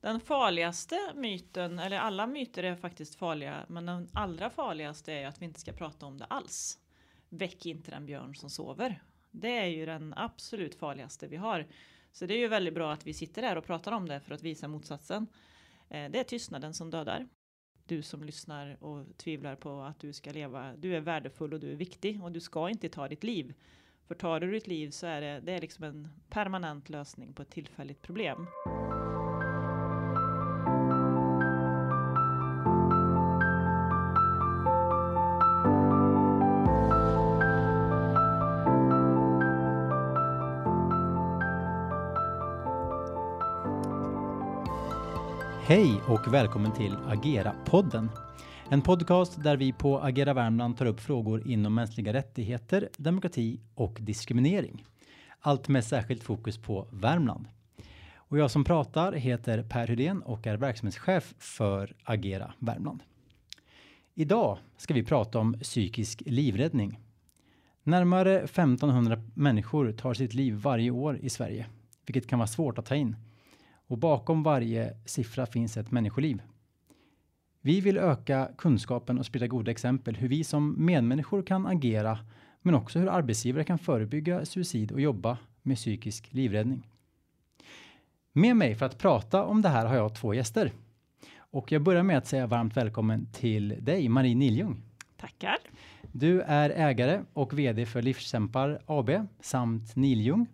Den farligaste myten, eller alla myter är faktiskt farliga, men den allra farligaste är att vi inte ska prata om det alls. Väck inte den björn som sover. Det är ju den absolut farligaste vi har. Så det är ju väldigt bra att vi sitter här och pratar om det för att visa motsatsen. Eh, det är tystnaden som dödar. Du som lyssnar och tvivlar på att du ska leva. Du är värdefull och du är viktig och du ska inte ta ditt liv. För tar du ditt liv så är det, det är liksom en permanent lösning på ett tillfälligt problem. Hej och välkommen till Agera-podden. En podcast där vi på Agera Värmland tar upp frågor inom mänskliga rättigheter, demokrati och diskriminering. Allt med särskilt fokus på Värmland. Och jag som pratar heter Per Hydén och är verksamhetschef för Agera Värmland. Idag ska vi prata om psykisk livräddning. Närmare 1500 människor tar sitt liv varje år i Sverige, vilket kan vara svårt att ta in. Och bakom varje siffra finns ett människoliv. Vi vill öka kunskapen och sprida goda exempel hur vi som medmänniskor kan agera, men också hur arbetsgivare kan förebygga suicid och jobba med psykisk livräddning. Med mig för att prata om det här har jag två gäster. Och jag börjar med att säga varmt välkommen till dig, Marie Niljung. Tackar. Du är ägare och VD för Livskämpar AB samt Niljung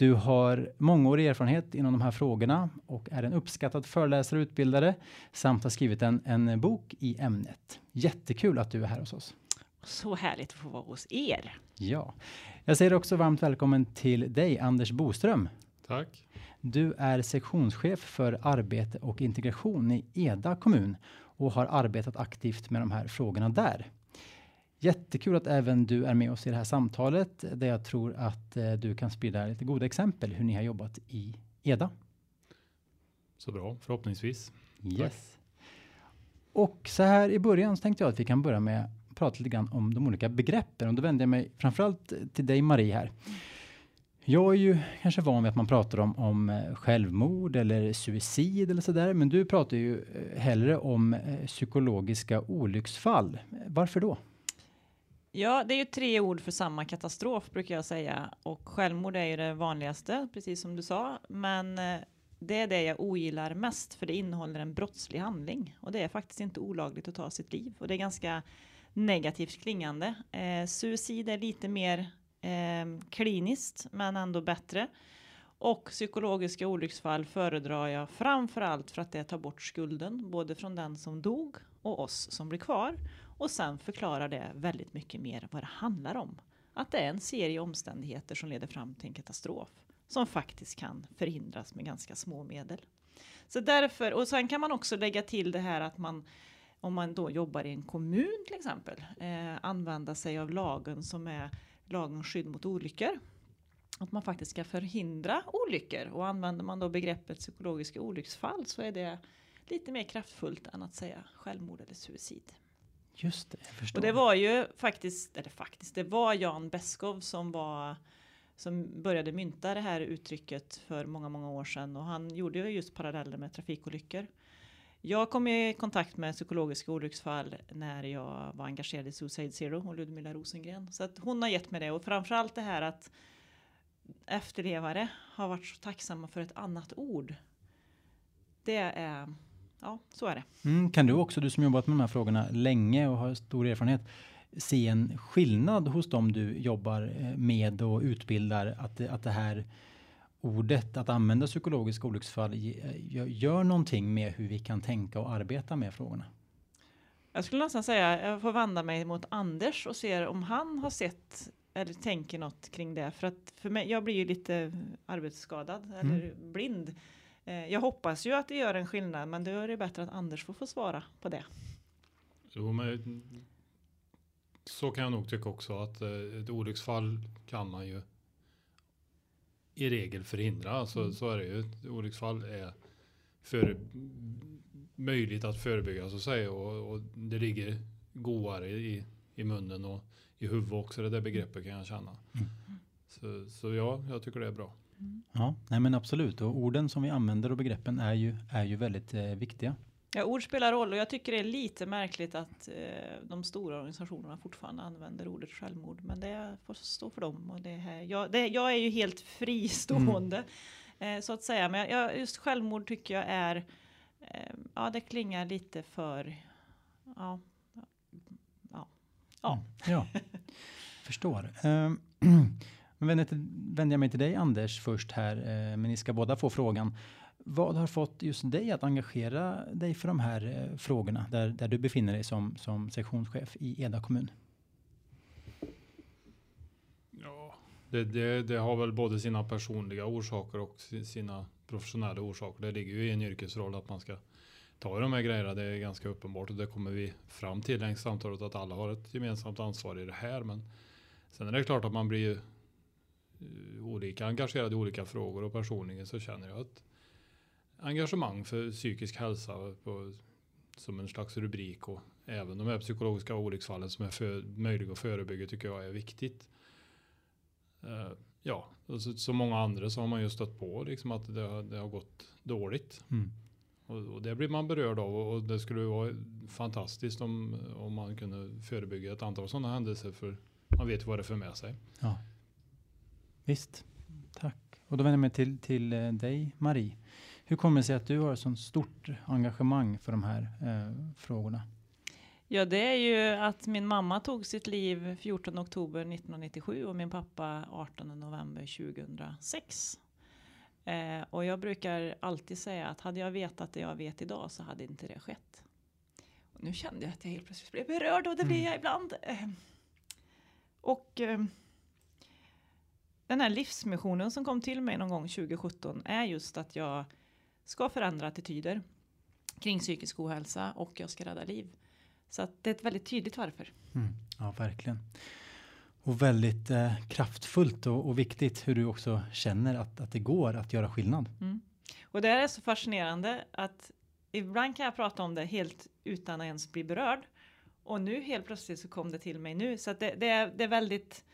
du har mångårig erfarenhet inom de här frågorna och är en uppskattad föreläsare och utbildare samt har skrivit en, en bok i ämnet. Jättekul att du är här hos oss. Så härligt att få vara hos er. Ja, jag säger också varmt välkommen till dig Anders Boström. Tack. Du är sektionschef för arbete och integration i Eda kommun och har arbetat aktivt med de här frågorna där. Jättekul att även du är med oss i det här samtalet där jag tror att eh, du kan sprida lite goda exempel hur ni har jobbat i Eda. Så bra, förhoppningsvis. Yes. Tack. Och så här i början så tänkte jag att vi kan börja med att prata lite grann om de olika begreppen och då vänder jag mig framförallt till dig Marie här. Jag är ju kanske van vid att man pratar om, om eh, självmord eller suicid eller sådär, men du pratar ju eh, hellre om psykologiska olycksfall. Varför då? Ja, det är ju tre ord för samma katastrof brukar jag säga och självmord är ju det vanligaste, precis som du sa. Men eh, det är det jag ogillar mest för det innehåller en brottslig handling och det är faktiskt inte olagligt att ta sitt liv och det är ganska negativt klingande. Eh, suicid är lite mer eh, kliniskt men ändå bättre. Och psykologiska olycksfall föredrar jag framför allt för att det tar bort skulden både från den som dog och oss som blir kvar och sen förklarar det väldigt mycket mer vad det handlar om. Att det är en serie omständigheter som leder fram till en katastrof som faktiskt kan förhindras med ganska små medel. Så därför, och sen kan man också lägga till det här att man om man då jobbar i en kommun till exempel eh, använda sig av lagen som är lagen skydd mot olyckor. Att man faktiskt ska förhindra olyckor och använder man då begreppet psykologiska olycksfall så är det lite mer kraftfullt än att säga självmord eller suicid. Just det, jag förstår. Och det var ju faktiskt, eller faktiskt, det var Jan Beskow som var som började mynta det här uttrycket för många, många år sedan och han gjorde ju just paralleller med trafikolyckor. Jag kom i kontakt med psykologiska olycksfall när jag var engagerad i Suicide Zero och Ludmilla Rosengren. Så att hon har gett mig det och framförallt det här att efterlevare har varit så tacksamma för ett annat ord. Det är ja, så är det. Mm, kan du också, du som jobbat med de här frågorna länge och har stor erfarenhet, se en skillnad hos dem du jobbar eh, med och utbildar att, att det här ordet att använda psykologiska olycksfall gör någonting med hur vi kan tänka och arbeta med frågorna? Jag skulle nästan säga, jag får vända mig mot Anders och se om han har sett eller tänker något kring det. För att för mig, jag blir ju lite arbetsskadad mm. eller blind. Eh, jag hoppas ju att det gör en skillnad, men då är det bättre att Anders får få svara på det. Jo, men så kan jag nog tycka också att eh, ett olycksfall kan man ju i regel förhindra. Alltså, mm. Så är det ju. Ett olycksfall är för, möjligt att förebygga så att säga och, och det ligger godare i, i munnen och i huvudet också. Det där begreppet kan jag känna. Mm. Så, så ja, jag tycker det är bra. Ja, nej men absolut. Och orden som vi använder och begreppen är ju, är ju väldigt eh, viktiga. Ja, ord spelar roll och jag tycker det är lite märkligt att eh, de stora organisationerna fortfarande använder ordet självmord. Men det får stå för dem. Och det här, jag, det, jag är ju helt fristående eh, så att säga. Men jag, just självmord tycker jag är, eh, ja det klingar lite för, ja, ja, ja. Ja, förstår. Men vänder, till, vänder jag mig till dig Anders först här, eh, men ni ska båda få frågan. Vad har fått just dig att engagera dig för de här eh, frågorna där, där du befinner dig som, som sektionschef i Eda kommun? Ja, det, det, det har väl både sina personliga orsaker och sina professionella orsaker. Det ligger ju i en yrkesroll att man ska ta i de här grejerna. Det är ganska uppenbart och det kommer vi fram till längs samtalet att alla har ett gemensamt ansvar i det här. Men sen är det klart att man blir ju olika engagerad i olika frågor och personligen så känner jag ett engagemang för psykisk hälsa på, som en slags rubrik och även de här psykologiska olycksfallen som är för, möjliga att förebygga tycker jag är viktigt. Eh, ja, och så, så många andra så har man ju stött på liksom att det, har- det har gått dåligt. Mm. Och, och det blir man berörd av och, och det skulle vara fantastiskt om, om man kunde förebygga ett antal sådana händelser för man vet vad det för med sig. Ja. Visst, tack. Och då vänder jag mig till, till eh, dig Marie. Hur kommer det sig att du har ett sånt stort engagemang för de här eh, frågorna? Ja, det är ju att min mamma tog sitt liv 14 oktober 1997 och min pappa 18 november 2006. Eh, och jag brukar alltid säga att hade jag vetat det jag vet idag så hade inte det skett. Och nu kände jag att jag helt plötsligt blev berörd och det blir jag ibland. Eh, och eh, den här livsmissionen som kom till mig någon gång 2017 är just att jag ska förändra attityder kring psykisk ohälsa och jag ska rädda liv. Så att det är ett väldigt tydligt varför. Mm. Ja, verkligen. Och väldigt eh, kraftfullt och, och viktigt hur du också känner att, att det går att göra skillnad. Och det är så fascinerande att ibland kan jag prata om det helt utan att ens bli berörd. Och nu helt plötsligt så kom det till mig nu. Så att det, det, är, det är väldigt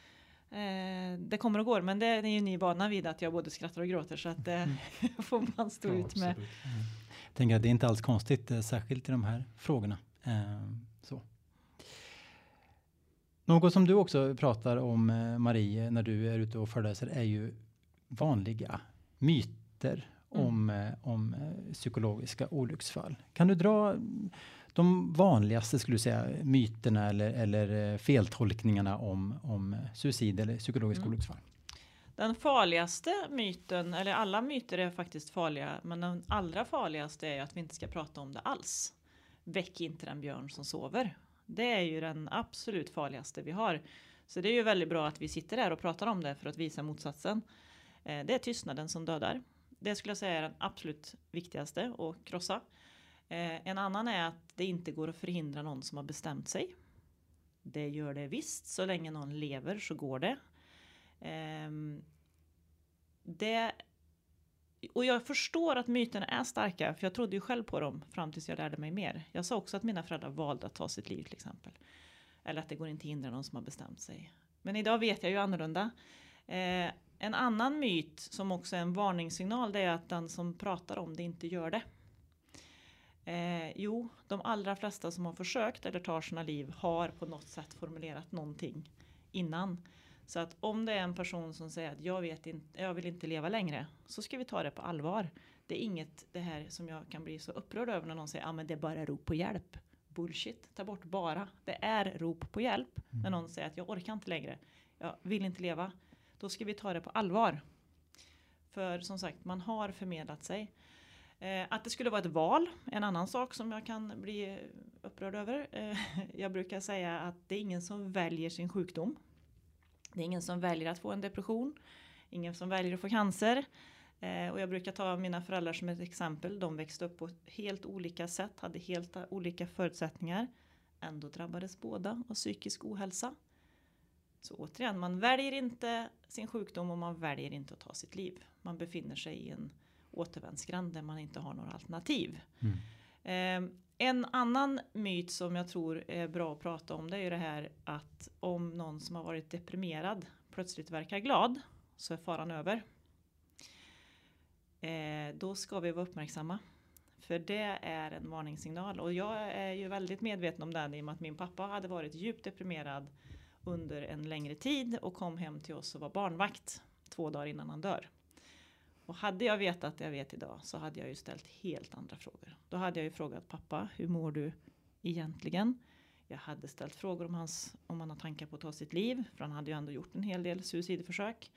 eh, det kommer och går, men det är ju ni vana vid att jag både skrattar och gråter så att det får man stå Ja, ut med. absolut. Jag tänker att det är inte alls konstigt, eh, särskilt i de här frågorna. Eh, så. Något som du också pratar om, eh, Marie, när du är ute och föreläser är ju vanliga myter Mm. om, eh, om eh, psykologiska olycksfall. Kan du dra de vanligaste, skulle du säga, myterna eller, eller eh, feltolkningarna om, om suicid eller psykologiska Mm. olycksfall? Den farligaste myten, eller alla myter är faktiskt farliga, men den allra farligaste är att vi inte ska prata om det alls. Väck inte den björn som sover. Det är ju den absolut farligaste vi har. Så det är ju väldigt bra att vi sitter här och pratar om det för att visa motsatsen. Det är tystnaden som dödar. Det skulle jag säga är den absolut viktigaste att krossa. Eh, En annan är att det inte går att förhindra någon som har bestämt sig. Det gör det visst, så länge någon lever så går det. Eh, det och jag förstår att myterna är starka, för jag trodde ju själv på dem fram tills jag lärde mig mer. Jag sa också att mina föräldrar valde att ta sitt liv till exempel. Eller att det går inte att hindra någon som har bestämt sig. Men idag vet jag ju annorlunda. Eh, en annan myt som också är en varningssignal det är att den som pratar om det inte gör det. Eh, jo, de allra flesta som har försökt eller tar sina liv har på något sätt formulerat någonting innan. Så att om det är en person som säger att jag, vet inte, jag vill inte leva längre så ska vi ta det på allvar. Det är inget det här som jag kan bli så upprörd över när någon säger att ah, men det är bara rop på hjälp. Bullshit, ta bort bara. Det är rop på hjälp när någon säger att jag orkar inte längre. Jag vill inte leva. Då ska vi ta det på allvar. För som sagt, man har förmedlat sig. Eh, att det skulle vara ett val, en annan sak som jag kan bli upprörd över. Eh, jag brukar säga att det är ingen som väljer sin sjukdom. Det är ingen som väljer att få en depression. Ingen som väljer att få cancer. Eh, och jag brukar ta mina föräldrar som ett exempel. De växte upp på helt olika sätt, hade helt olika förutsättningar. Ändå drabbades båda av psykisk ohälsa. Så återigen, man väljer inte sin sjukdom och man väljer inte att ta sitt liv. Man befinner sig i en återvändsgränd där man inte har några alternativ. Mm. Eh, en annan myt som jag tror är bra att prata om det är ju det här att om någon som har varit deprimerad plötsligt verkar glad så är faran över. eh, då ska vi vara uppmärksamma. För det är en varningssignal och jag är ju väldigt medveten om den i och med att min pappa hade varit djupt deprimerad under en längre tid och kom hem till oss och var barnvakt två dagar innan han dör. Och hade jag vetat det jag vet idag så hade jag ju ställt helt andra frågor. Då hade jag ju frågat pappa, hur mår du egentligen? Jag hade ställt frågor om, hans, om han har tankar på att ta sitt liv, för han hade ju ändå gjort en hel del suicidförsök.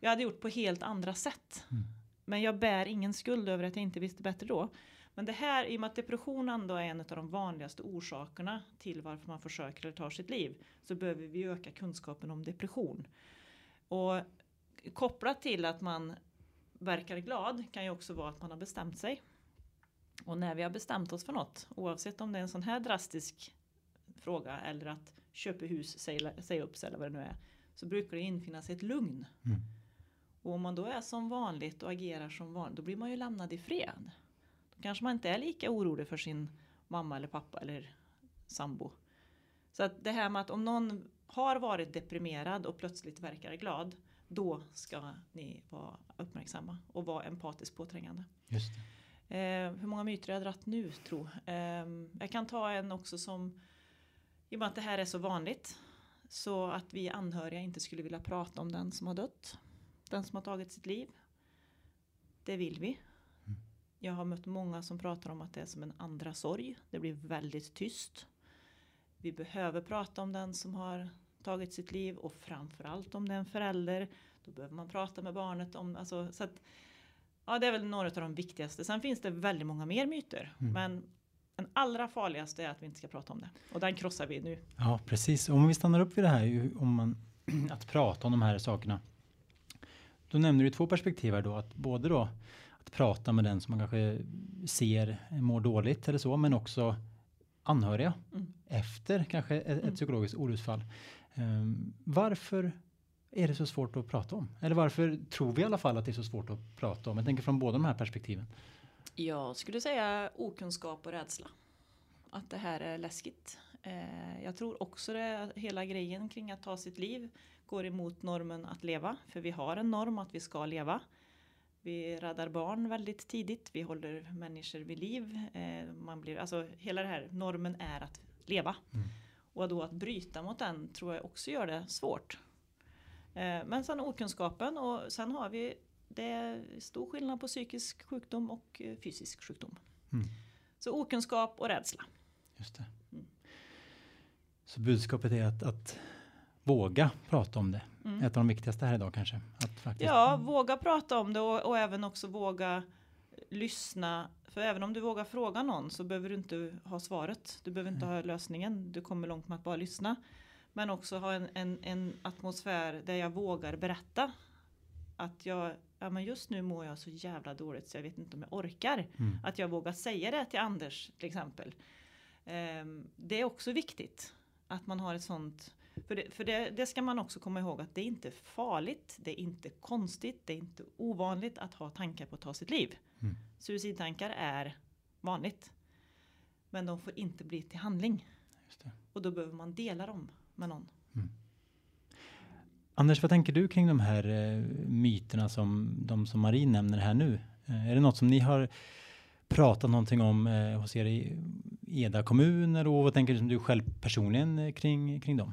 Jag hade gjort på helt andra sätt. Mm. Men jag bär ingen skuld över att jag inte visste bättre då. Men det här, i och med att depression ändå är en av de vanligaste orsakerna till varför man försöker eller tar sitt liv, så behöver vi öka kunskapen om depression. Och kopplat till att man verkar glad kan ju också vara att man har bestämt sig. Och när vi har bestämt oss för något, oavsett om det är en sån här drastisk fråga eller att köpa hus, säga, säga upp sig eller vad det nu är, så brukar det infinna sig ett lugn. Mm. Och om man då är som vanligt och agerar som vanligt, då blir man ju lämnad i fred. Kanske man inte är lika orolig för sin mamma eller pappa eller sambo. Så att det här med att om någon har varit deprimerad och plötsligt verkar glad, då ska ni vara uppmärksamma och vara empatiskt påträngande. Just. Eh, hur många myter har jag dratt nu tro? Eh, jag kan ta en också som, i och med att det här är så vanligt, så att vi anhöriga inte skulle vilja prata om den som har dött, den som har tagit sitt liv. Det vill vi. Jag har mött många som pratar om att det är som en andra sorg. Det blir väldigt tyst. Vi behöver prata om den som har tagit sitt liv och framförallt om det är en förälder. Då behöver man prata med barnet om, alltså, så att, ja det är väl några av de viktigaste. Sen finns det väldigt många mer myter. Mm. Men den allra farligaste är att vi inte ska prata om det. Och den krossar vi nu. Ja, precis. Om vi stannar upp vid det här, om man, att prata om de här sakerna. Då nämner du två perspektiv här då, att både då att prata med den som man kanske ser mår dåligt eller så, men också anhöriga Mm. efter kanske ett, Mm. ett psykologiskt olycksfall. Ehm, varför är det så svårt att prata om? Eller varför tror vi i alla fall att det är så svårt att prata om? Jag tänker från båda de här perspektiven. Jag skulle säga okunskap och rädsla. Att det här är läskigt. Eh, jag tror också det hela grejen kring att ta sitt liv går emot normen att leva. För vi har en norm att vi ska leva. Vi räddar barn väldigt tidigt. Vi håller människor vid liv. Eh, man blir, alltså, hela det här normen är att leva. Mm. Och då att bryta mot den tror jag också gör det svårt. Eh, men sen okunskapen och sen har vi det är stor skillnad på psykisk sjukdom och eh, fysisk sjukdom. Mm. Så okunskap och rädsla. Just det. Mm. Så budskapet är att, att våga prata om det. Mm. Ett av de viktigaste här idag kanske. Att faktiskt, Ja, våga prata om det och, och även också våga lyssna. För även om du vågar fråga någon så behöver du inte ha svaret. Du behöver inte ha lösningen. Du kommer långt med att bara lyssna. Men också ha en, en, en atmosfär där jag vågar berätta. Att jag, ja men just nu mår jag så jävla dåligt så jag vet inte om jag orkar. Mm. Att jag vågar säga det till Anders till exempel. Ehm, det är också viktigt att man har ett sånt. För, det, för det, det ska man också komma ihåg att det är inte farligt, det är inte konstigt, det är inte ovanligt att ha tankar på att ta sitt liv. Mm. Suicidtankar är vanligt. Men de får inte bli till handling. Och då behöver man dela dem med någon. Anders, vad tänker du kring de här eh, myterna som de som Marie nämner här nu? Eh, är det något som ni har pratat någonting om eh, hos er i Eda kommun eller och vad tänker du själv personligen kring, kring dem?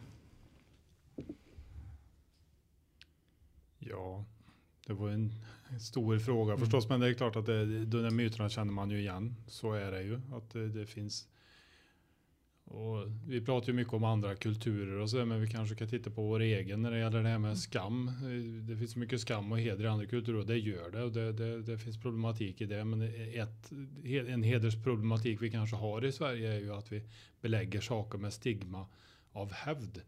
Ja, det var en stor fråga Mm. förstås, men det är klart att det, de där myterna känner man ju igen. Så är det ju, att det, det finns. Och vi pratar ju mycket om andra kulturer och så, men vi kanske kan titta på vår egen när det gäller det här med skam. Eh, Det finns mycket skam och heder i andra kulturer och det gör det och det, det, det finns problematik i det. Men ett, en hedersproblematik vi kanske har i Sverige är ju att vi belägger saker med stigma av hävd.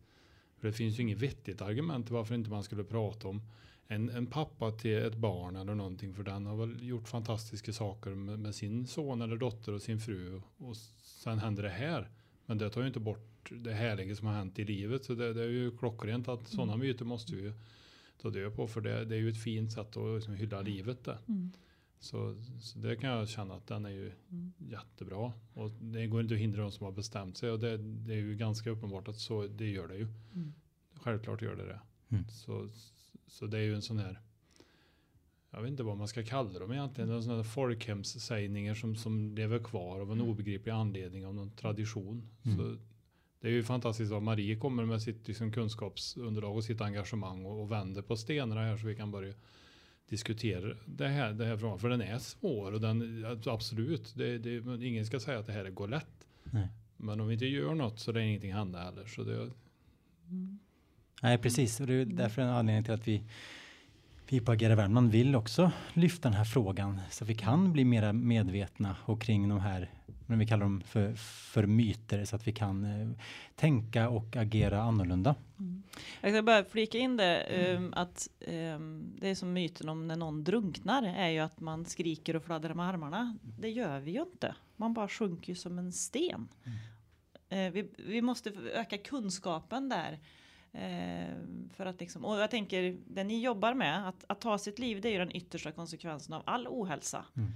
För det finns ju inget vettigt argument varför inte man skulle prata om en, en pappa till ett barn eller någonting för den har väl gjort fantastiska saker med, med sin son eller dotter och sin fru och sen händer det här. Men det tar ju inte bort det härliga som har hänt i livet så det, det är ju klockrent att sådana myter måste vi ju ta död på för det, det är ju ett fint sätt att liksom hylla livet det. Så, så det kan jag känna att den är ju Mm. jättebra och det går inte att hindra de som har bestämt sig och det, det är ju ganska uppenbart att så det gör det ju. Mm. Självklart gör det det. Mm. Så, så det är ju en sån här jag vet inte vad man ska kalla dem egentligen, mm. sådana folkhemssägningar som, som lever kvar av en mm. obegriplig anledning av någon tradition. Mm. Så det är ju fantastiskt att Marie kommer med sitt liksom, kunskapsunderlag och sitt engagemang och, och vänder på stenarna här så vi kan börja diskutera det här, det här frågan. För den är svår och den, absolut, det, det, ingen ska säga att det här går lätt. Nej. Men om vi inte gör något så det är ingenting hända heller. Så det, mm. Nej, precis. Och det är därför en anledning till att vi vi på Agera Värmland vill också lyfta den här frågan så vi kan bli mer medvetna och kring de här, vad vi kallar dem för, för myter så att vi kan eh, tänka och agera annorlunda. Mm. Jag ska bara flika in det um, att um, det är som myten om när någon drunknar är ju att man skriker och fladdrar med armarna. Det gör vi ju inte. Man bara sjunker ju som en sten. Mm. Uh, vi, vi måste öka kunskapen där. Eh, för att liksom, och jag tänker, det ni jobbar med, att, att ta sitt liv, det är ju den yttersta konsekvensen av all ohälsa. Mm.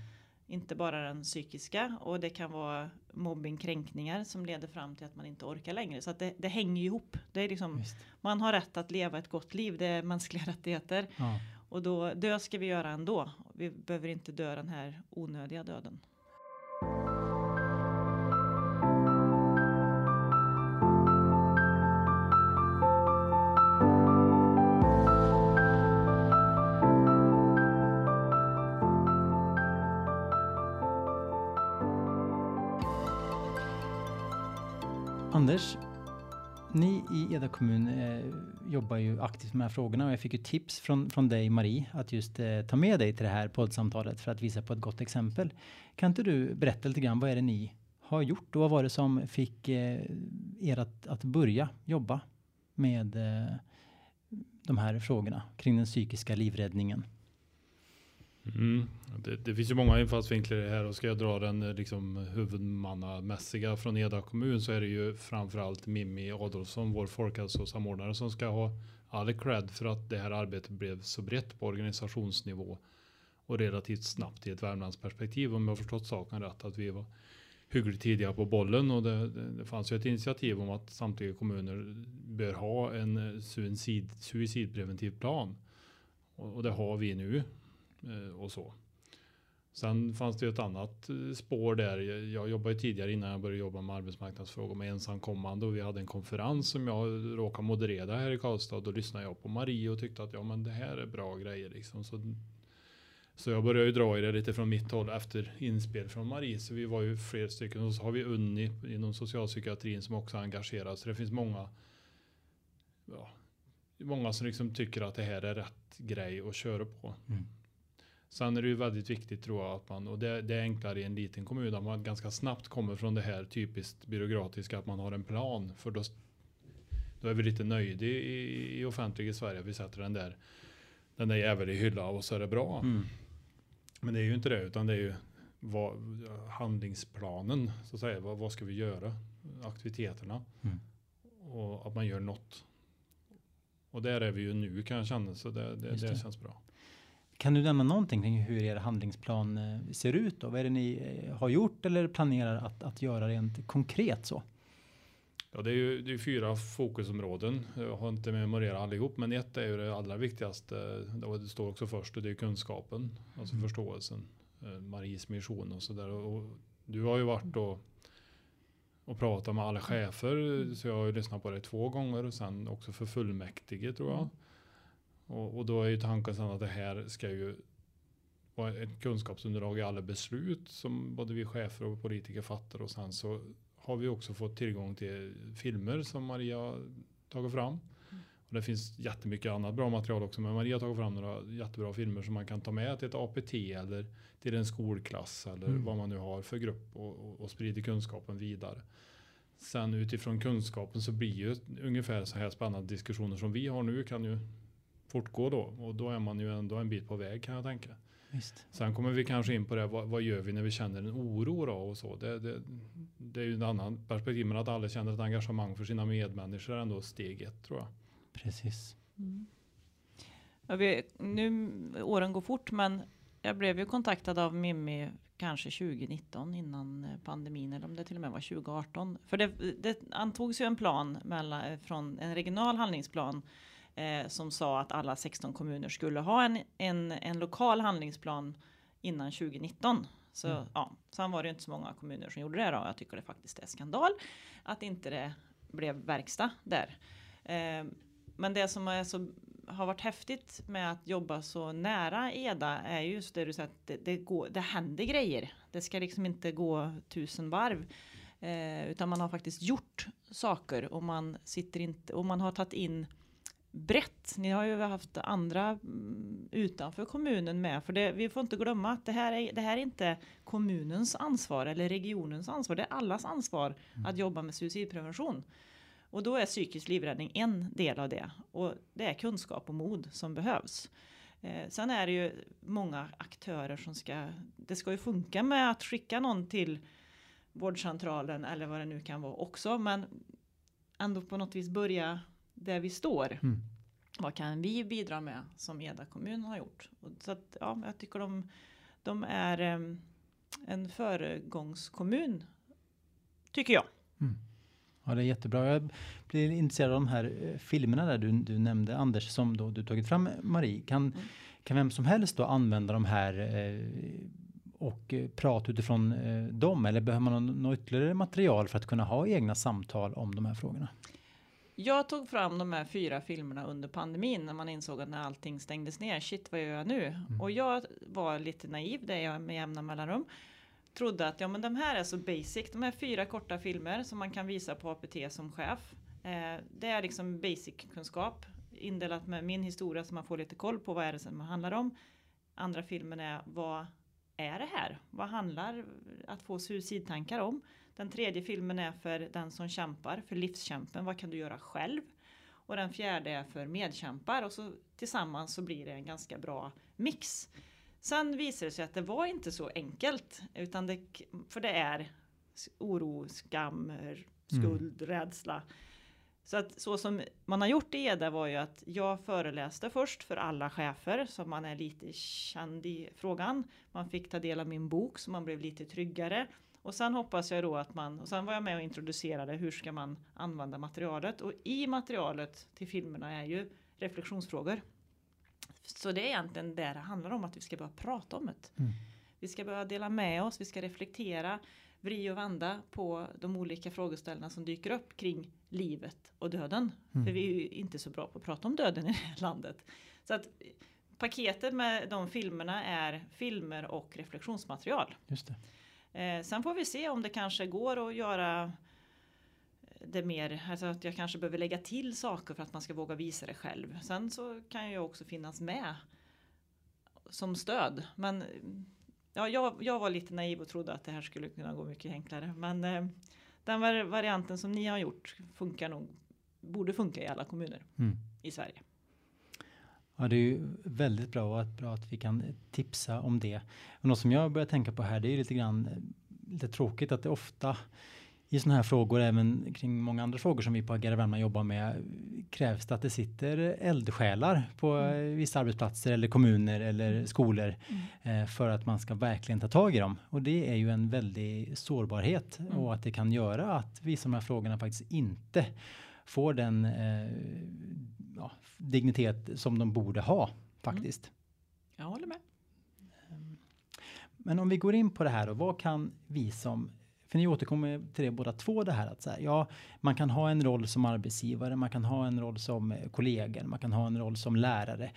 Inte bara den psykiska och det kan vara mobbing, kränkningar som leder fram till att man inte orkar längre. Så att det, det hänger ihop. Det är liksom, man har rätt att leva ett gott liv, det är mänskliga rättigheter. Ja. Och då dö ska vi göra ändå. Vi behöver inte dö den här onödiga döden. Anders, ni i Eda kommun eh, jobbar ju aktivt med de här frågorna och jag fick ju tips från, från dig Marie att just eh, ta med dig till det här poddsamtalet för att visa på ett gott exempel. Kan inte du berätta lite grann vad är det ni har gjort och vad var det som fick eh, er att, att börja jobba med eh, de här frågorna kring den psykiska livräddningen? Mm. Det, det, finns ju många infallsvinklar i det här och ska jag dra den eh, liksom, huvudmannamässiga från Eda kommun så är det ju framförallt Mimmi Adolfsson, vår folkhälsosamordnare som ska ha all cred för att det här arbetet blev så brett på organisationsnivå och relativt snabbt i ett Värmlandsperspektiv om jag har förstått saken rätt att vi var hyggligt tidiga på bollen. Och det, det, det fanns ju ett initiativ om att samtliga kommuner bör ha en eh, suicid, suicidpreventiv plan. Och, och det har vi nu. Eh, och så. Sen fanns det ett annat eh, spår där. Jag jobbade tidigare innan jag började jobba med arbetsmarknadsfrågor med ensamkommande och vi hade en konferens som jag råkade moderera här i Karlstad. Då lyssnade jag på Marie och tyckte att ja, men det här är bra grejer liksom. Så, så jag började ju dra i det lite från mitt håll efter inspel från Marie. Så vi var ju fler stycken och så har vi Unni inom socialpsykiatrin som också engagerar. Så det finns många. Ja, många som liksom tycker att det här är rätt grej att köra på. Mm. Sen är det ju väldigt viktigt tror jag att man, och det, det är enklare i en liten kommun, att man ganska snabbt kommer från det här typiskt byråkratiska, att man har en plan. För då, då är vi lite nöjda i, i offentliga i Sverige, vi sätter den där, den där jäveln i hylla och så är det bra. Mm. Men det är ju inte det, utan det är ju vad, handlingsplanen, så att säga. Vad, vad ska vi göra? Aktiviteterna. Mm. Och att man gör något. Och där är vi ju nu kan jag känna, så det, det. det känns bra. Kan du nämna någonting kring hur er handlingsplan eh, ser ut? Då? Vad är det ni eh, har gjort eller planerar att, att göra rent konkret så? Ja, det är ju det är fyra fokusområden. Jag har inte memorerat allihop, men ett är ju det allra viktigaste. Det står också först och det är kunskapen, alltså mm. förståelsen. Eh, Maries mission och så där. Och du har ju varit och, och pratat med alla chefer, så jag har ju lyssnat på det två gånger och sen också för fullmäktige tror jag. Och, och då är ju tanken sen att det här ska ju vara ett kunskapsunderlag i alla beslut som både vi chefer och politiker fattar och sen så har vi också fått tillgång till filmer som Maria tagit fram. Och det finns jättemycket annat bra material också men Maria har tagit fram några jättebra filmer som man kan ta med till ett APT eller till en skolklass eller mm. vad man nu har för grupp och, och, och sprider kunskapen vidare. Sen utifrån kunskapen så blir ju ungefär så här spännande diskussioner som vi har nu kan ju fortgå då. Och då är man ju ändå en bit på väg kan jag tänka. Visst. Sen kommer vi kanske in på det, vad, vad gör vi när vi känner en oro då och så. Det, det, det är ju en annan perspektiv, men att alla känner ett engagemang för sina medmänniskor är ändå steg ett tror jag. Precis. Mm. Ja, vi, nu, åren går fort, men jag blev ju kontaktad av Mimmi kanske 2019 innan eh, pandemin eller om det till och med var 2018. För det, det antogs ju en plan mellan, från en regional handlingsplan eh, som sa att alla 16 kommuner skulle ha en, en, en lokal handlingsplan innan 2019. Så Mm. ja, sen var det inte så många kommuner som gjorde det då. Jag tycker det faktiskt är skandal att inte det blev verkstad där. Eh, men det som är så, har varit häftigt med att jobba så nära Eda är just det du säger att det, det, går, det händer grejer. Det ska liksom inte gå tusen varv. Eh, utan man har faktiskt gjort saker och man sitter inte och man har tagit in brett. Ni har ju haft andra mm, utanför kommunen med. För det, vi får inte glömma att det här, är, det här är inte kommunens ansvar eller regionens ansvar. Det är allas ansvar att jobba med suicidprevention. Och då är psykisk livräddning en del av det. Och det är kunskap och mod som behövs. Eh, sen är det ju många aktörer som ska, det ska ju funka med att skicka någon till vårdcentralen eller vad det nu kan vara också. Men ändå på något vis börja där vi står. Mm. Vad kan vi bidra med som Eda kommun har gjort? Och så att, ja, jag tycker de, de är em, en föregångskommun. Tycker jag. Ja, det är jättebra. Jag blir intresserad av de här eh, filmerna där du, du nämnde Anders som då du tagit fram Marie. Kan, Mm. kan vem som helst då använda de här eh, och eh, prata utifrån eh, dem eller behöver man nå- något ytterligare material för att kunna ha egna samtal om de här frågorna? Jag tog fram de här fyra filmerna under pandemin när man insåg att när allting stängdes ner, shit vad gör jag nu? Och jag var lite naiv, det är jag med jämna mellanrum. Trodde att ja men de här är så basic, de här fyra korta filmer som man kan visa på APT som chef. Eh, det är liksom basic kunskap indelat med min historia så man får lite koll på vad är det som handlar om. Andra filmen är vad är det här? Vad handlar att få suicidtankar om? Den tredje filmen är för den som kämpar, för livskämpen. Vad kan du göra själv? Och den fjärde är för medkämpar och så tillsammans så blir det en ganska bra mix. Sen visar det sig att det var inte så enkelt, utan det, för det är oro, skam, skuld, rädsla. Så att så som man har gjort i Eda var ju att jag föreläste först för alla chefer så man är lite känd i frågan. Man fick ta del av min bok så man blev lite tryggare. Och sen hoppas jag då att man, och sen var jag med och introducerade hur ska man använda materialet. Och i materialet till filmerna är ju reflektionsfrågor. Så det är egentligen det det handlar om, att vi ska börja prata om det. Mm. Vi ska börja dela med oss, vi ska reflektera, vrida och vända på de olika frågeställningarna som dyker upp kring livet och döden. Mm. För vi är ju inte så bra på att prata om döden i det här landet. Så att paketet med de filmerna är filmer och reflektionsmaterial. Just det. Eh, sen får vi se om det kanske går att göra det mer, alltså att jag kanske behöver lägga till saker för att man ska våga visa det själv. Sen så kan jag också finnas med som stöd. Men ja, jag, jag var lite naiv och trodde att det här skulle kunna gå mycket enklare. Men eh, den var, varianten som ni har gjort funkar nog, borde funka i alla kommuner Mm. i Sverige. Ja, det är ju väldigt bra och att, bra att vi kan tipsa om det. Och något som jag börjar tänka på här, det är ju lite grann eh, lite tråkigt att det ofta i sådana här frågor, även kring många andra frågor som vi på Agera Värmland jobbar med, krävs det att det sitter eldsjälar på eh, vissa arbetsplatser eller kommuner eller skolor eh, för att man ska verkligen ta tag i dem. Och det är ju en väldig sårbarhet Mm. och att det kan göra att vissa av de här frågorna faktiskt inte får den eh, ja, dignitet som de borde ha faktiskt. Jag håller med. Men om vi går in på det här och vad kan vi som för ni återkommer till det båda två det här att så här, ja, man kan ha en roll som arbetsgivare, man kan ha en roll som eh, kollegor. kollega, man kan ha en roll som lärare.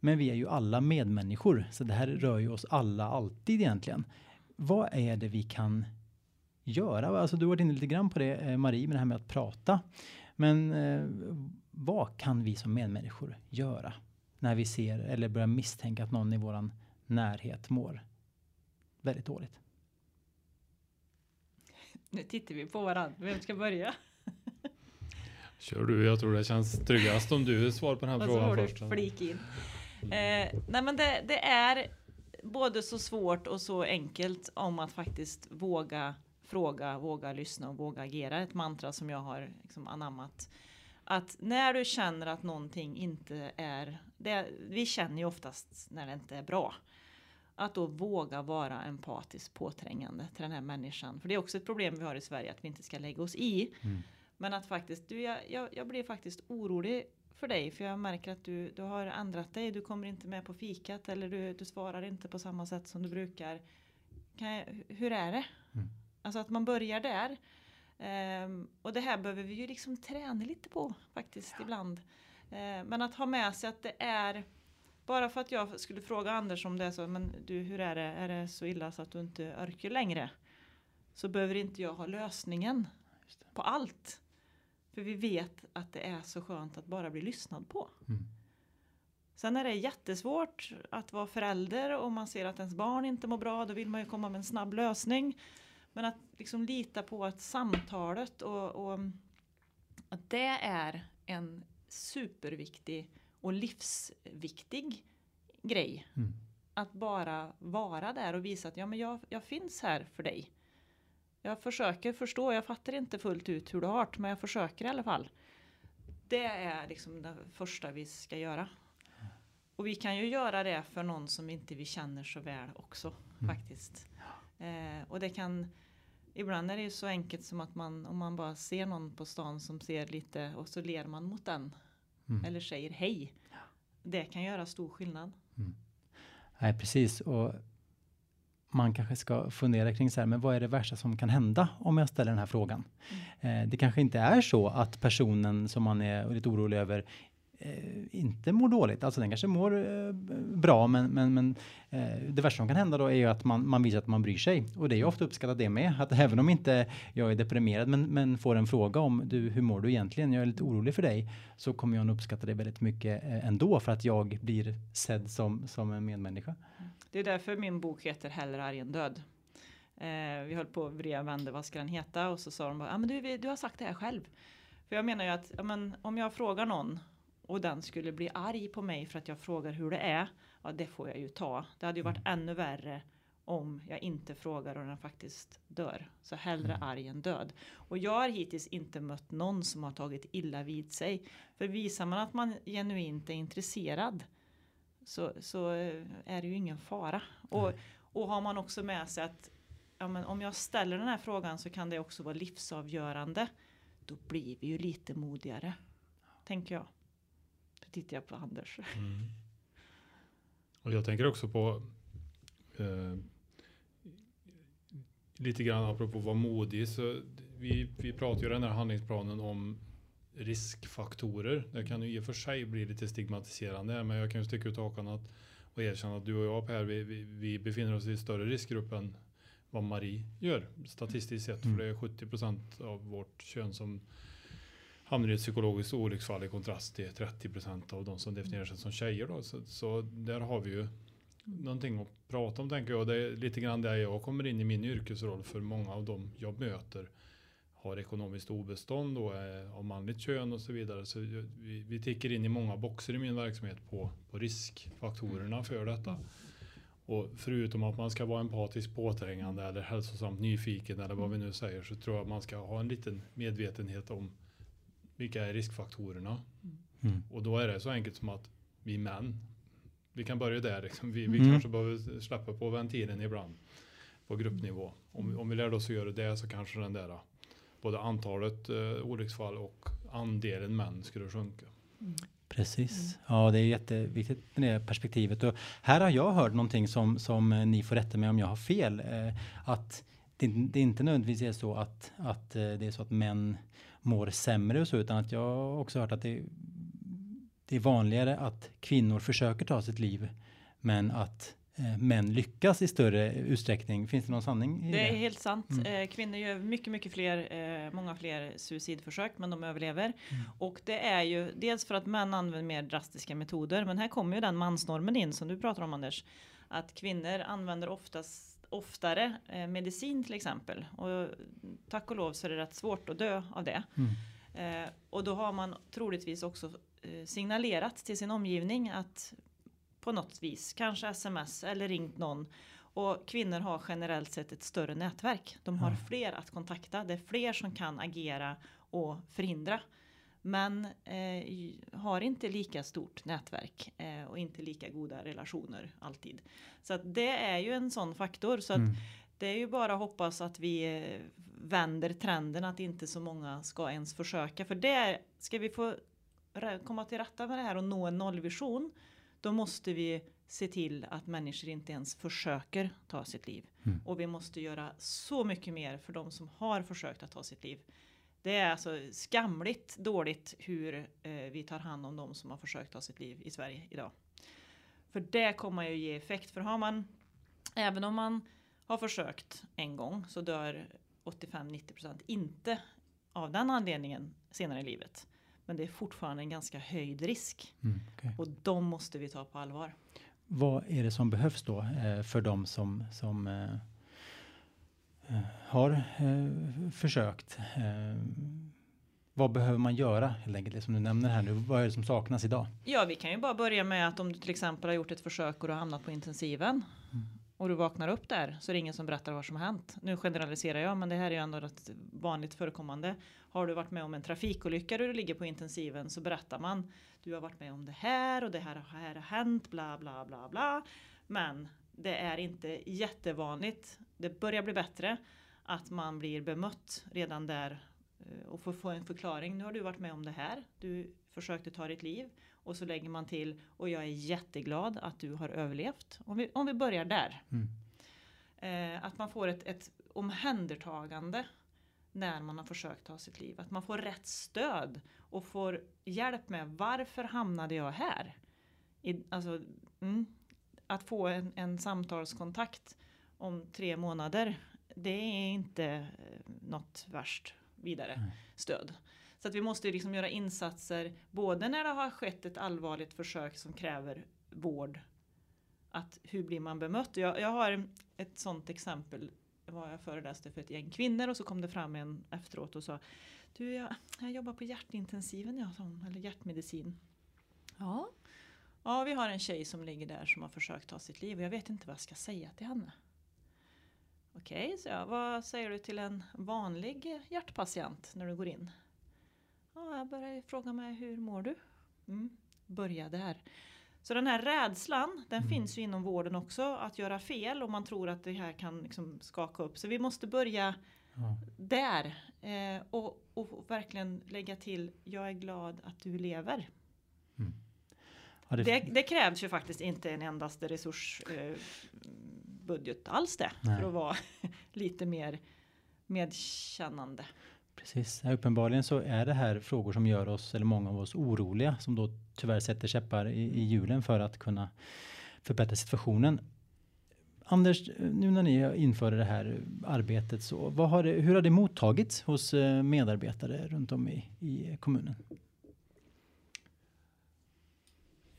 Men vi är ju alla medmänniskor, så det här rör ju oss alla alltid egentligen. Vad är det vi kan göra? Alltså du har varit inne lite grann på det eh, Marie, med det här med att prata. Men eh, vad kan vi som medmänniskor göra när vi ser eller börjar misstänka att någon i våran närhet mår väldigt dåligt? Nu tittar vi på varandra. Vem ska börja? Kör du, jag tror det känns tryggast om du svarar på den här Och så frågan du först. flik in. Eh, nej men det, det är både så svårt och så enkelt om att faktiskt våga fråga, våga lyssna och våga agera. Ett mantra som jag har liksom anammat. Att när du känner att någonting inte är, det, vi känner ju oftast när det inte är bra. Att då våga vara empatiskt påträngande till den här människan. För det är också ett problem vi har i Sverige att vi inte ska lägga oss i. Mm. Men att faktiskt, du, jag, jag, jag blir faktiskt orolig för dig för jag märker att du, du har ändrat dig. Du kommer inte med på fikat eller du, du svarar inte på samma sätt som du brukar. Jag, hur är det? Mm. Alltså att man börjar där. Ehm, och det här behöver vi ju liksom träna lite på faktiskt ibland. Ehm, men att ha med sig att det är bara för att jag skulle fråga Anders om det så, men du hur är det, är det så illa så att du inte orkar längre? Så behöver inte jag ha lösningen på allt. För vi vet att det är så skönt att bara bli lyssnad på. Mm. Sen är det jättesvårt att vara förälder och man ser att ens barn inte mår bra. Då vill man ju komma med en snabb lösning. Men att liksom lita på att samtalet och, och att det är en superviktig och livsviktig grej. Mm. Att bara vara där och visa att ja, men jag, jag finns här för dig. Jag försöker förstå, jag fattar inte fullt ut hur du har det, men jag försöker i alla fall. Det är liksom det första vi ska göra. Och vi kan ju göra det för någon som inte vi känner så väl också Mm. faktiskt. Eh, och det kan Ibland är det ju så enkelt som att man om man bara ser någon på stan som ser lite och så ler man mot den. Mm. Eller säger hej. Det kan göra stor skillnad. Nej, precis. Och man kanske ska fundera kring så här, men vad är det värsta som kan hända om jag ställer den här frågan? Eh, det kanske inte är så att personen som man är lite orolig över eh, inte mår dåligt. Alltså den kanske mår eh, bra, men, men, men eh, det värsta som kan hända då är ju att man, man visar att man bryr sig. Och det är ju ofta uppskattat det med. Att även om inte jag är deprimerad, men, men får en fråga om du, hur mår du egentligen? Jag är lite orolig för dig. Så kommer jag nog uppskatta det väldigt mycket eh, ändå för att jag blir sedd som, som en medmänniska. Det är därför min bok heter Hellre arg än död. Eh, vi höll på att vrida och vad ska den heta och så sa de bara, ja men du, du har sagt det här själv. För jag menar ju att ja, men, om jag frågar någon och den skulle bli arg på mig för att jag frågar hur det är, ja det får jag ju ta. Det hade ju varit ännu värre om jag inte frågar och den faktiskt dör. Så hellre arg än död. Och jag har hittills inte mött någon som har tagit illa vid sig. För visar man att man genuint är intresserad så, så eh, är det ju ingen fara. Och, och har man också med sig att ja, men om jag ställer den här frågan så kan det också vara livsavgörande. Då blir vi ju lite modigare. Tänker jag. Tittar jag på Anders. Mm. Och jag tänker också på eh, lite grann apropå att vara modig. Så vi, vi pratar ju i den här handlingsplanen om riskfaktorer. Det kan ju i och för sig bli lite stigmatiserande, men jag kan ju sticka ut hakan att, och erkänna att du och jag Per, vi, vi, vi befinner oss i större riskgrupp än vad Marie gör statistiskt sett. Mm. För det är 70 procent av vårt kön som hamnar i ett psykologiskt olycksfall i kontrast till 30 procent av de som definierar sig som tjejer. Då. Så, så där har vi ju någonting att prata om tänker jag. Det är lite grann där jag kommer in i min yrkesroll för många av dem jag möter har ekonomiskt obestånd och är av manligt kön och så vidare. Så vi, vi tickar in i många boxar i min verksamhet på, på riskfaktorerna för detta. Och förutom att man ska vara empatisk påträngande eller hälsosamt nyfiken eller vad vi nu säger så tror jag att man ska ha en liten medvetenhet om vilka är riskfaktorerna. Mm. Och då är det så enkelt som att vi män, vi kan börja där, liksom. vi, vi Mm. kanske behöver släppa på ventilen ibland på gruppnivå. Om, om vi lär oss att göra det så kanske den där både antalet eh, olycksfall och andelen män skulle sjunka. Precis. Ja, det är jätteviktigt med det perspektivet. Och här har jag hört någonting som, som ni får rätta mig om jag har fel. Eh, att det, det inte nödvändigtvis är så att, att eh, det är så att män mår sämre och så, utan att jag har också hört att det, det är vanligare att kvinnor försöker ta sitt liv, men att eh, män lyckas i större utsträckning. Finns det någon sanning i det? Det är helt sant. Mm. Eh, kvinnor gör mycket, mycket fler, eh, många fler suicidförsök, men de överlever. Mm. Och det är ju dels för att män använder mer drastiska metoder, men här kommer ju den mansnormen in som du pratar om Anders. Att kvinnor använder oftast oftare eh, medicin till exempel. Och tack och lov så är det rätt svårt att dö av det. Mm. Eh, och då har man troligtvis också eh, signalerat till sin omgivning att på något vis, kanske sms eller ringt någon. Och kvinnor har generellt sett ett större nätverk. De har fler att kontakta. Det är fler som kan agera och förhindra. Men eh, har inte lika stort nätverk eh, och inte lika goda relationer alltid. Så att det är ju en sån faktor. Så att Mm. det är ju bara att hoppas att vi eh, vänder trenden att inte så många ska ens försöka. För det ska vi få komma till rätta med det här och nå en nollvision, då måste vi se till att människor inte ens försöker ta sitt liv. Mm. Och vi måste göra så mycket mer för de som har försökt att ta sitt liv. Det är alltså skamligt dåligt hur eh, vi tar hand om de som har försökt ta sitt liv i Sverige idag. För det kommer ju ge effekt. För har man, även om man har försökt en gång så dör 85-90% inte av den anledningen senare i livet. Men det är fortfarande en ganska höjd risk Mm, okej. och de måste vi ta på allvar. Vad är det som behövs då eh, för de som, som eh, har eh, försökt? Eh, vad behöver man göra helt enkelt, det som du nämner här nu? Vad är det som saknas idag? Ja, vi kan ju bara börja med att om du till exempel har gjort ett försök och du har hamnat på intensiven och du vaknar upp där så är det ingen som berättar vad som har hänt. Nu generaliserar jag, men det här är ju ändå rätt vanligt förekommande. Har du varit med om en trafikolycka där du ligger på intensiven så berättar man. Du har varit med om det här och det här, här har hänt, bla bla bla bla. Men det är inte jättevanligt. Det börjar bli bättre att man blir bemött redan där eh, och får få en förklaring. Nu har du varit med om det här. Du försökte ta ditt liv och så lägger man till och jag är jätteglad att du har överlevt. Om vi, om vi börjar där. Mm. Eh, att man får ett, ett omhändertagande när man har försökt ta sitt liv. Att man får rätt stöd och får hjälp med varför hamnade jag här? I, alltså, mm, att få en, en samtalskontakt om tre månader, det är inte eh, något värst vidare Nej. stöd. Så att vi måste liksom göra insatser både när det har skett ett allvarligt försök som kräver vård. Att hur blir man bemött? Jag, jag har ett sånt exempel. Var jag föreläste för ett gäng kvinnor och så kom det fram en efteråt och sa Du, jag, jag jobbar på hjärtintensiven, ja, sa hon, eller hjärtmedicin. Ja. Ja, vi har en tjej som ligger där som har försökt ta sitt liv och jag vet inte vad jag ska säga till henne. Okej, så jag. Vad säger du till en vanlig hjärtpatient när du går in? Ja, jag börjar fråga mig hur mår du? Mm, börja där. Så den här rädslan, den Mm. finns ju inom vården också, att göra fel och man tror att det här kan liksom skaka upp. Så vi måste börja Ja. där eh, och, och verkligen lägga till, jag är glad att du lever. Ja, det, Det, det krävs ju faktiskt inte en endaste resursbudget eh, alls det, Nej. för att vara lite mer medkännande. Precis, ja, uppenbarligen så är det här frågor som gör oss, eller många av oss, oroliga som då tyvärr sätter käppar i, i hjulen för att kunna förbättra situationen. Anders, nu när ni inför det här arbetet, så har det, hur har det mottagits hos eh, medarbetare runt om i, i kommunen?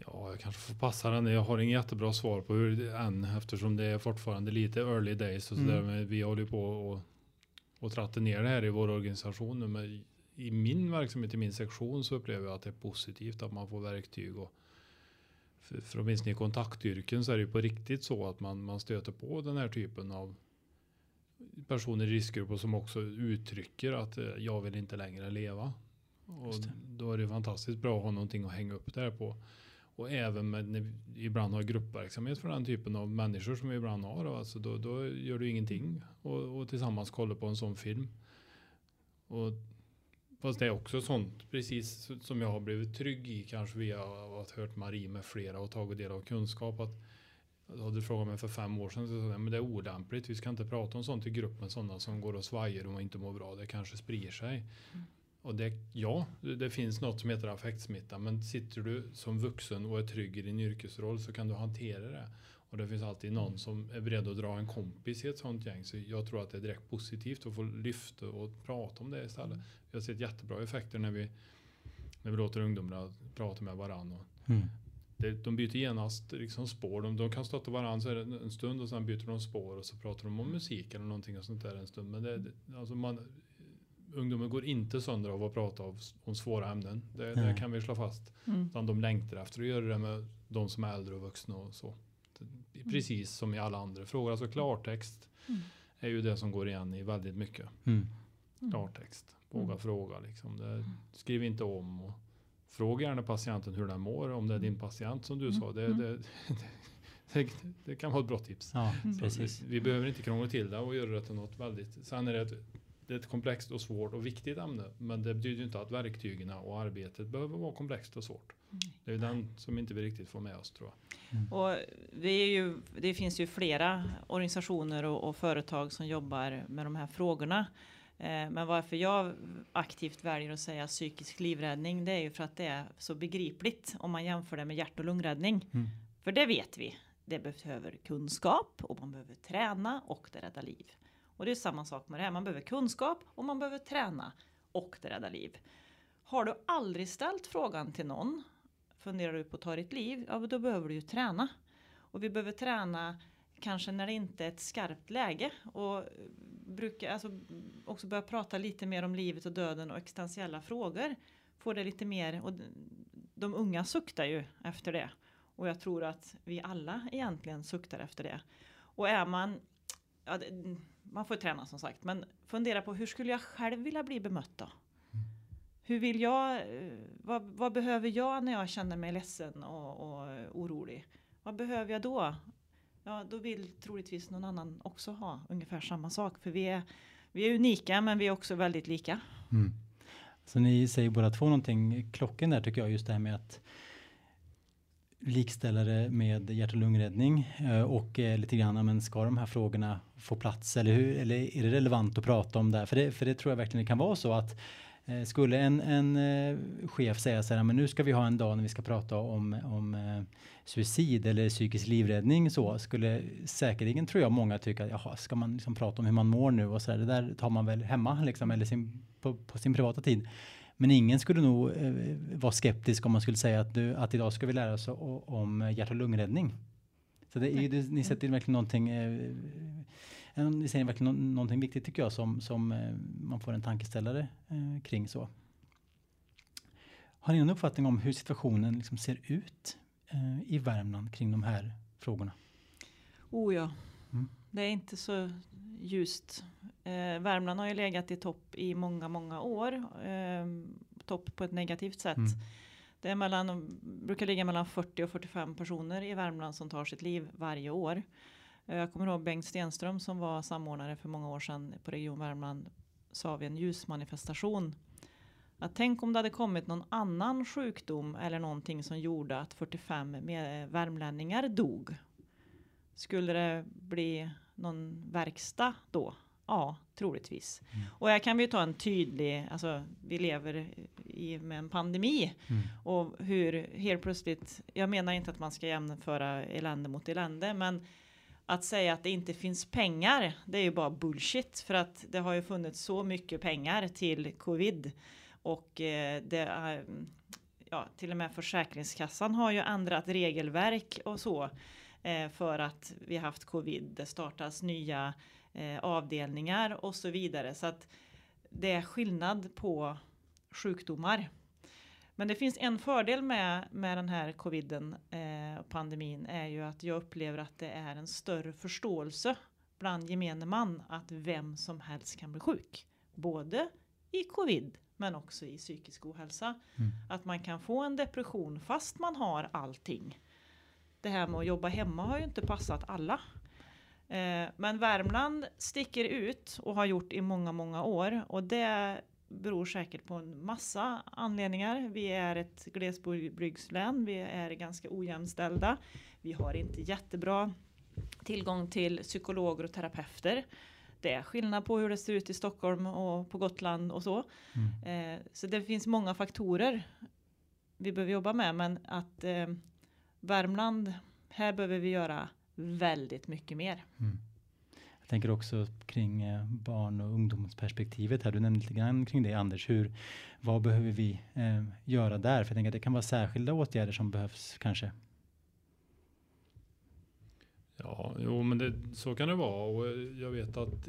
Ja, jag kanske får passa den. Jag har inget jättebra svar på hur det än eftersom det är fortfarande lite early days och Mm. sådär. Men vi håller på och, och trattar ner det här i vår organisation. nu. Men i min verksamhet, i min sektion så upplever jag att det är positivt att man får verktyg och för, för åtminstone i kontaktyrken så är det ju på riktigt så att man, man stöter på den här typen av personer i riskgrupper som också uttrycker att eh, jag vill inte längre leva. Och då är det fantastiskt bra att ha någonting att hänga upp det här på. Och även med, när vi ibland har gruppverksamhet för den typen av människor som vi ibland har. Alltså då, då gör du ingenting och, och tillsammans kollar på en sån film. Och, fast det är också sånt, precis som jag har blivit trygg i kanske via att ha hört Marie med flera och tagit del av kunskap. Att, hade du frågat mig för fem år sedan så sa jag men det är olämpligt. Vi ska inte prata om sånt i gruppen. Sådana som går och svajar och inte mår bra. Det kanske sprider sig. Mm. Och det, ja, det finns något som heter affektsmitta. Men sitter du som vuxen och är trygg i din yrkesroll så kan du hantera det. Och det finns alltid någon som är beredd att dra en kompis i ett sånt gäng. Så jag tror att det är direkt positivt att få lyfta och prata om det istället. Vi har sett jättebra effekter när vi, när vi låter ungdomar prata med varandra. Mm. det, de byter genast liksom spår. De, de kan stötta varandra en- stund och sen byter de spår och så pratar de om musik eller någonting och sånt där en stund. Men det, alltså man, ungdomen går inte sönder av att prata av, om svåra ämnen. Det, det kan vi slå fast. Mm. Utan de längtar efter att göra det med de som är äldre och vuxna och så. Är precis som i alla andra frågor. Alltså klartext Mm. är ju det som går igen i väldigt mycket. Mm. Klartext. Våga Mm. fråga liksom. Det, skriv inte om. Och fråga gärna patienten hur den mår. Om det är din patient som du Mm. sa. Det, Mm. det, det, det kan vara ett bra tips. Ja, Mm. precis. Vi behöver inte krångla till det och göra det till något väldigt. Sen är det ett det är ett komplext och svårt och viktigt ämne. Men det betyder ju inte att verktygen och arbetet behöver vara komplext och svårt. Det är den som inte vi riktigt får med oss tror jag. Och vi är ju, det finns ju flera organisationer och, och företag som jobbar med de här frågorna. Eh, men varför jag aktivt väljer att säga psykisk livräddning det är ju för att det är så begripligt om man jämför det med hjärt och lungräddning. Mm. För det vet vi. Det behöver kunskap och man behöver träna och det räddar liv. Och det är samma sak med det här. Man behöver kunskap och man behöver träna och det räddar liv. Har du aldrig ställt frågan till någon, funderar du på att ta ditt liv, ja då behöver du ju träna. Och vi behöver träna kanske när det inte är ett skarpt läge. Och brukar alltså också börja prata lite mer om livet och döden och existentiella frågor. Få det lite mer, och de unga suktar ju efter det. Och jag tror att vi alla egentligen suktar efter det. Och är man, ja, det, man får träna som sagt, men fundera på hur skulle jag själv vilja bli bemött då? Hur vill jag, eh, vad, vad behöver jag när jag känner mig ledsen och, och orolig? Vad behöver jag då? Ja, då vill troligtvis någon annan också ha ungefär samma sak. För vi är, vi är unika, men vi är också väldigt lika. Mm. Så ni säger båda två någonting klockan där tycker jag, just det här med att likställa det med hjärt och lungräddning eh, och eh, lite grann, men ska de här frågorna få plats eller, hur, eller är det relevant att prata om det? För det, för det tror jag verkligen det kan vara så att eh, skulle en, en chef säga så här, men nu ska vi ha en dag när vi ska prata om, om suicid eller psykisk livräddning så skulle säkerligen tror jag många tycka, jaha, ska man liksom prata om hur man mår nu och så där, det där tar man väl hemma liksom eller sin, på, på sin privata tid. Men ingen skulle nog eh, vara skeptisk om man skulle säga att, du, att idag ska vi lära oss o- om hjärt och lungräddning. Så det är, det, ni sätter verkligen någonting, eh, eh, ni säger verkligen nå- någonting viktigt tycker jag som, som eh, man får en tankeställare eh, kring så. Har ni någon uppfattning om hur situationen liksom ser ut eh, i Värmland kring de här frågorna? Oh ja, Mm. det är inte så ljust. Eh, Värmland har ju legat i topp i många, många år. Eh, topp på ett negativt sätt. Mm. Det är mellan, brukar ligga mellan 40 och 45 personer i Värmland som tar sitt liv varje år. Eh, Jag kommer ihåg Bengt Stenström som var samordnare för många år sedan på Region Värmland sa vid en ljusmanifestation att tänk om det hade kommit någon annan sjukdom eller någonting som gjorde att 45 med värmlänningar dog. Skulle det bli någon verkstad då? Ja, troligtvis. Mm. Och här kan vi ta en tydlig, alltså vi lever i, med en pandemi Mm. och hur helt plötsligt, jag menar inte att man ska jämföra elände mot elände, men att säga att det inte finns pengar, det är ju bara bullshit. För att det har ju funnits så mycket pengar till covid. Och eh, det är, ja, till och med Försäkringskassan har ju ändrat regelverk och så. Eh, för att vi har haft covid. Det startas nya eh, avdelningar och så vidare. Så att det är skillnad på sjukdomar. Men det finns en fördel med, med den här coviden, eh, pandemin, är ju att jag upplever att det är en större förståelse bland gemene man att vem som helst kan bli sjuk. Både i covid men också i psykisk ohälsa. Mm. Att man kan få en depression fast man har allting. Det här med att jobba hemma har ju inte passat alla. Eh, men Värmland sticker ut och har gjort i många, många år och det beror säkert på en massa anledningar. Vi är ett glesbygdslän, vi är ganska ojämställda. Vi har inte jättebra tillgång till psykologer och terapeuter. Det är skillnad på hur det ser ut i Stockholm och på Gotland och så. Mm. Eh, så det finns många faktorer vi behöver jobba med, men att eh, Värmland, här behöver vi göra väldigt mycket mer. Mm. Jag tänker också kring eh, barn och ungdomsperspektivet här. Du nämnde lite grann kring det Anders. Hur, vad behöver vi eh, göra där? För jag tänker att det kan vara särskilda åtgärder som behövs kanske. Ja, jo men det, så kan det vara och eh, jag vet att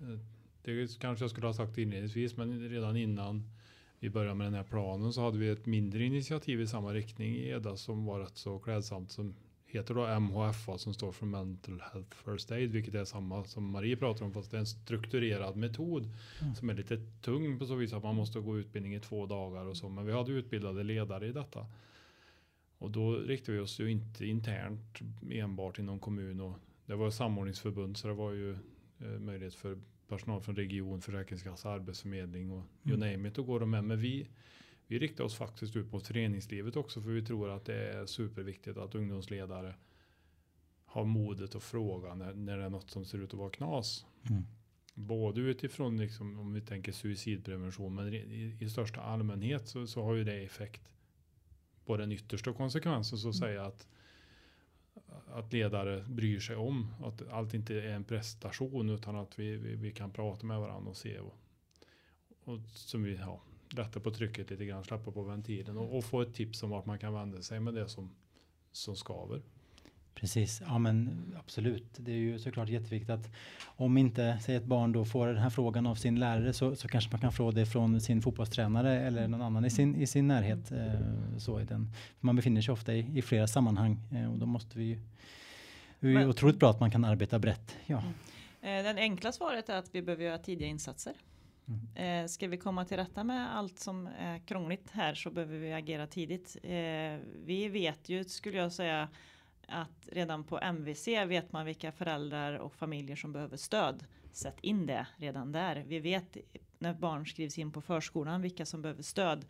eh, det kanske jag skulle ha sagt inledningsvis men redan innan vi började med den här planen så hade vi ett mindre initiativ i samma riktning i EDA som var rätt så klädsamt som heter då MHFA som står för Mental Health First Aid vilket är samma som Marie pratar om fast det är en strukturerad metod Mm. som är lite tung på så vis att man måste gå utbildning i två dagar och så men vi hade utbildade ledare i detta. Och då riktade vi oss ju inte internt enbart inom kommun och det var samordningsförbund så det var ju eh, möjlighet för personal från region, försäkringskassa, arbetsförmedling och you Mm. name it och går de med. Men vi, vi riktar oss faktiskt ut mot föreningslivet också för vi tror att det är superviktigt att ungdomsledare har modet att fråga när, när det är något som ser ut att vara knas. Mm. Både utifrån liksom, om vi tänker suicidprevention men i, i, största allmänhet så, så har ju det effekt på den yttersta konsekvensen så att säga att att ledare bryr sig om att allt inte är en prestation utan att vi, vi, vi kan prata med varandra och se och, och som vi ja, lätta på trycket lite grann, släppa på ventilen och, och få ett tips om vart man kan vända sig med det som, som skaver. Precis, ja men absolut. Det är ju såklart jätteviktigt att om inte, säg ett barn då får den här frågan av sin lärare så, så kanske man kan få det från sin fotbollstränare eller någon annan i sin, i sin närhet. Eh, så i den. Man befinner sig ofta i, i flera sammanhang eh, och då måste vi ju, det är ju Men- otroligt bra att man kan arbeta brett. Ja. Eh, Den enkla svaret är att vi behöver göra tidiga insatser. Mm. Eh, Ska vi komma till rätta med allt som är krångligt här så behöver vi agera tidigt. Eh, Vi vet ju, skulle jag säga, att redan på MVC vet man vilka föräldrar och familjer som behöver stöd. Sätt in det redan där. Vi vet när barn skrivs in på förskolan vilka som behöver stöd.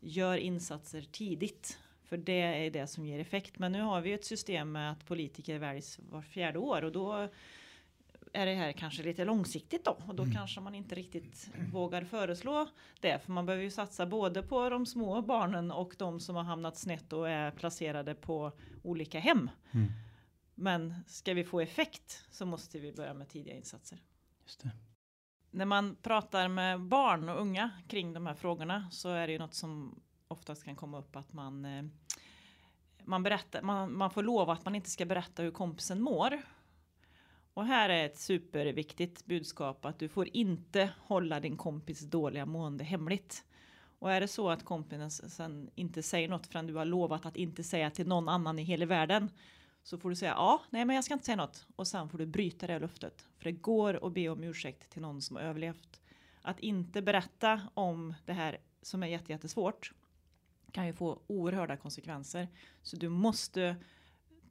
Gör insatser tidigt. För det är det som ger effekt. Men nu har vi ju ett system med att politiker väljs var fjärde år och då är det här kanske lite långsiktigt då och då Mm. kanske man inte riktigt vågar föreslå det för man behöver ju satsa både på de små barnen och de som har hamnat snett och är placerade på olika hem. Mm. Men ska vi få effekt så måste vi börja med tidiga insatser. Just det. När man pratar med barn och unga kring de här frågorna så är det ju något som oftast kan komma upp att man eh, man, berättar, man, man får lova att man inte ska berätta hur kompisen mår. Och här är ett superviktigt budskap att du får inte hålla din kompis dåliga mående hemligt. Och är det så att kompisen sen inte säger något förrän du har lovat att inte säga till någon annan i hela världen så får du säga ja, nej men jag ska inte säga något och sen får du bryta det löftet. För det går att be om ursäkt till någon som har överlevt. Att inte berätta om det här som är jätte, jättesvårt kan ju få oerhörda konsekvenser. Så du måste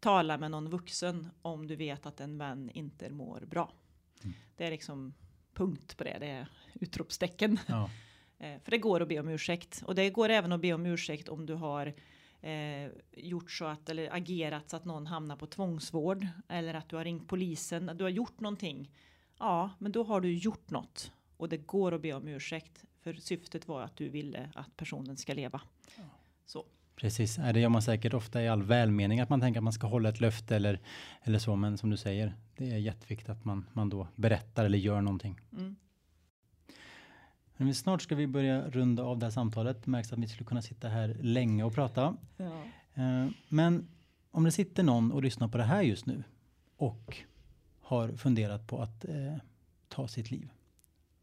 tala med någon vuxen om du vet att en vän inte mår bra. Mm. Det är liksom punkt på det, det är utropstecken. Ja. Eh, För det går att be om ursäkt. Och det går även att be om ursäkt om du har eh, gjort så att, eller agerat så att någon hamnar på tvångsvård. Eller att du har ringt polisen, att du har gjort någonting. Ja, men då har du gjort något. Och det går att be om ursäkt. För syftet var att du ville att personen ska leva. Så. Precis, Nej, det gör man säkert ofta i all välmening att man tänker att man ska hålla ett löfte eller, eller så. Men som du säger, det är jätteviktigt att man, man då berättar eller gör någonting. Mm. Men snart ska vi börja runda av det här samtalet. Det märks att vi skulle kunna sitta här länge och prata. Ja. Eh, Men om det sitter någon och lyssnar på det här just nu och har funderat på att eh, ta sitt liv.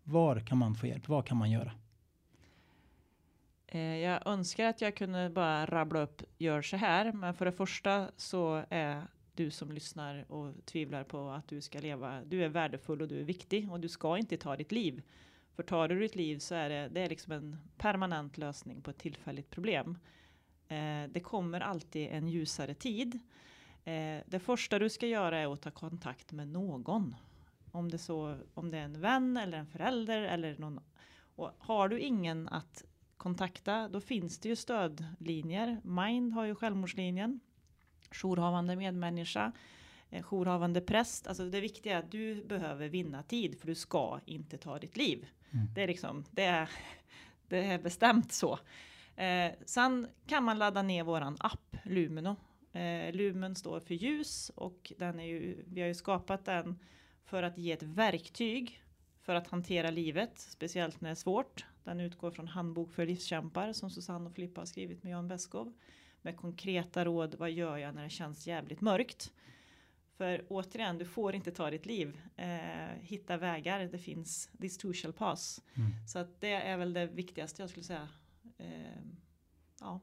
Var kan man få hjälp? Vad kan man göra? Eh, jag önskar att jag kunde bara rabbla upp, gör så här. Men för det första så är du som lyssnar och tvivlar på att du ska leva. Du är värdefull och du är viktig och du ska inte ta ditt liv. För tar du ditt liv så är det, det är liksom en permanent lösning på ett tillfälligt problem. Eh, det kommer alltid en ljusare tid. Eh, det första du ska göra är att ta kontakt med någon. Om det, så, om det är en vän eller en förälder eller någon. Och har du ingen att kontakta, då finns det ju stödlinjer. Mind har ju självmordslinjen. Jourhavande medmänniska. eh, Jourhavande präst. Alltså det viktiga är att du behöver vinna tid för du ska inte ta ditt liv. Mm. Det är liksom, det är, det är bestämt så. Eh, sen kan man ladda ner våran app Lumino. Eh, Lumen står för ljus och den är ju, vi har ju skapat den för att ge ett verktyg för att hantera livet, speciellt när det är svårt. Den utgår från Handbok för livskämpar som Susanne och Filippa har skrivit med Jan Beskow. Med konkreta råd, vad gör jag när det känns jävligt mörkt? För återigen, du får inte ta ditt liv. Eh, hitta vägar, det finns, this too shall pass. Mm. Så att det är väl det viktigaste jag skulle säga. Eh, ja.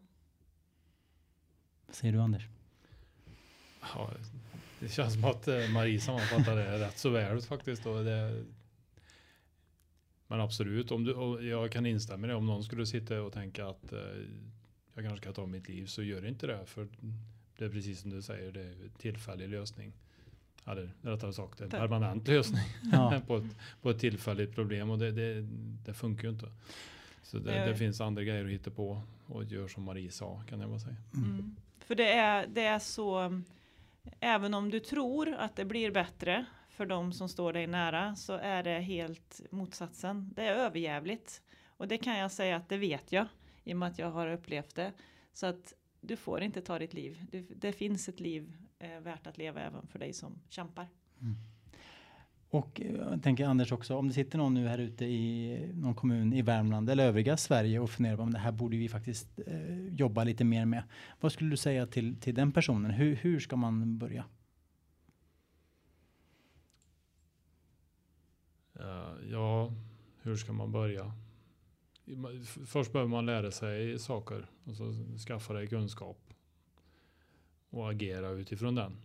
Vad säger du Anders? Ja, det känns som att eh, Marie sammanfattar det rätt så väl faktiskt. Och det, men absolut, om du, och jag kan instämma i det. Om någon skulle sitta och tänka att eh, jag kanske ska ta mitt liv så gör inte det. För det är precis som du säger, det är en tillfällig lösning. eller rättare sagt en Per- permanent lösning Ja. på, ett, på ett tillfälligt problem och det, det, det funkar ju inte. Så det, Nej. det finns andra grejer att hitta på och gör som Marie sa kan jag bara säga. Mm. För det är, det är så, även om du tror att det blir bättre för de som står dig nära så är det helt motsatsen. Det är överjävligt. Och det kan jag säga att det vet jag i och med att jag har upplevt det. Så att du får inte ta ditt liv. Du, det finns ett liv eh, värt att leva även för dig som kämpar. Mm. Och eh, jag tänker Anders också, om det sitter någon nu här ute i någon kommun i Värmland eller övriga Sverige och funderar på om det här borde vi faktiskt eh, jobba lite mer med. Vad skulle du säga till, till den personen? Hur, hur ska man börja? Ja, hur ska man börja? Först behöver man lära sig saker och så skaffa dig kunskap och agera utifrån den.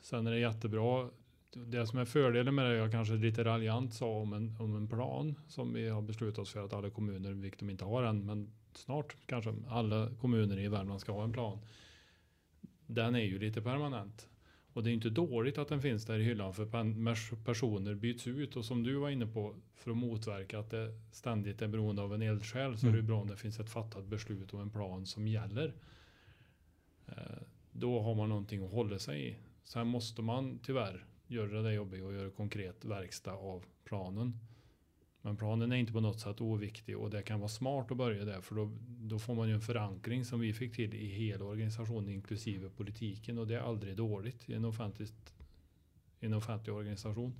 Sen är det jättebra. Det som är fördelen med det, jag kanske lite raljant sa om en, om en plan som vi har beslutat oss för att alla kommuner, vilket de inte har än, men snart kanske alla kommuner i Värmland ska ha en plan. Den är ju lite permanent. Och det är inte dåligt att den finns där i hyllan för personer byts ut och som du var inne på för att motverka att det ständigt är beroende av en eldsjäl så är det Mm. bra om det finns ett fattat beslut och en plan som gäller. Eh, Då har man någonting att hålla sig i. Sen måste man tyvärr göra det jobbigt och göra konkret verkstad av planen. Men planen är inte på något sätt oviktig och det kan vara smart att börja där för då, då får man ju en förankring som vi fick till i hela organisationen inklusive politiken och det är aldrig dåligt i en, offentligt, i en offentlig organisation.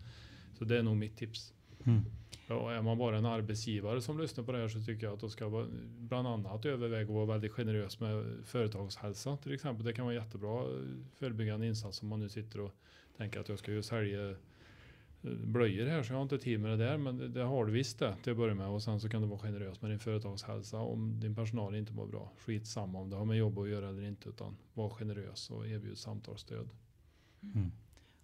Så det är nog mitt tips. Mm. Och är man bara en arbetsgivare som lyssnar på det här så tycker jag att då ska vara, bland annat överväga att vara väldigt generös med företagshälsa till exempel. Det kan vara jättebra förebyggande insats om man nu sitter och tänker att jag ska ju sälja blöjor här så jag har inte tid med det där men det, det har du visst det till att börja med och sen så kan du vara generös med din företagshälsa om din personal inte mår bra. Skit samma om det har med jobb att göra eller inte utan var generös och erbjud samtalsstöd. Mm.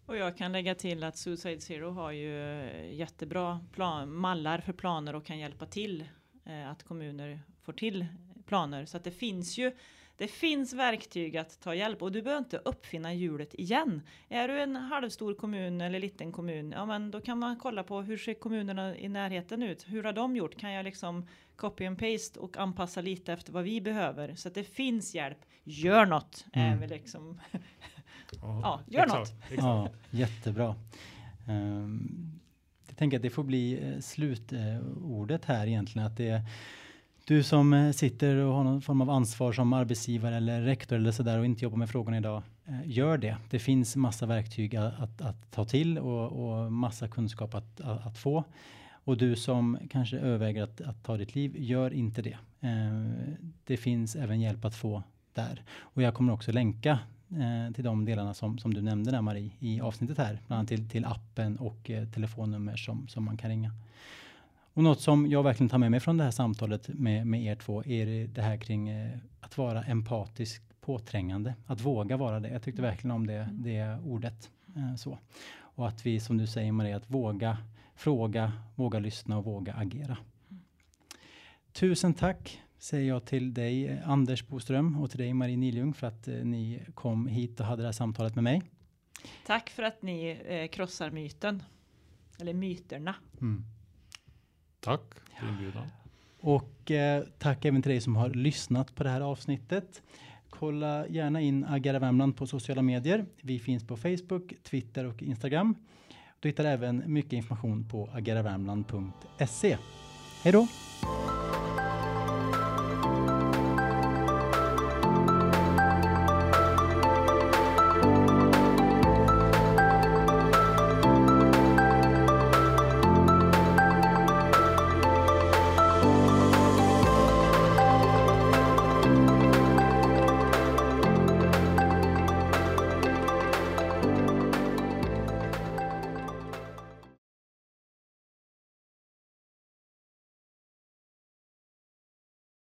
Och jag kan lägga till att Suicide Zero har ju eh, jättebra plan, mallar för planer och kan hjälpa till eh, att kommuner får till planer. Så att det finns ju det finns verktyg att ta hjälp och du behöver inte uppfinna hjulet igen. Är du en halvstor kommun eller liten kommun, ja men då kan man kolla på hur ser kommunerna i närheten ut? Hur har de gjort? Kan jag liksom copy and paste och anpassa lite efter vad vi behöver? Så att det finns hjälp. Gör något! Är Mm. väl liksom Ja, Ja, gör exakt, Exakt. Ja, jättebra. Ehm, jag tänker att det får bli eh, slutordet här egentligen. Att det är du som eh, sitter och har någon form av ansvar som arbetsgivare eller rektor eller sådär och inte jobbar med frågorna idag. Eh, gör det. Det finns massa verktyg att, att, att ta till och, och massa kunskap att, att, att få. Och du som kanske överväger att, att ta ditt liv, gör inte det. Eh, det finns även hjälp att få där. Och jag kommer också länka till de delarna som, som du nämnde där Marie i avsnittet här, bland annat till, till appen och telefonnummer som, som man kan ringa. Och något som jag verkligen tar med mig från det här samtalet med, med er två är det- här kring eh, att vara empatisk påträngande, att våga vara det. Jag tyckte verkligen om det, det ordet. Eh, så. Och att vi, som du säger Marie, att våga fråga, våga lyssna och våga agera. Tusen tack säger jag till dig eh, Anders Boström och till dig Marie Niljung för att eh, ni kom hit och hade det här samtalet med mig. Tack för att ni eh, krossar myten. Eller myterna. Mm. Tack för inbjudan. Och eh, tack även till dig som har lyssnat på det här avsnittet. Kolla gärna in Agera Värmland på sociala medier. Vi finns på Facebook, Twitter och Instagram. Du hittar även mycket information på ageravärmland.se. Hej då!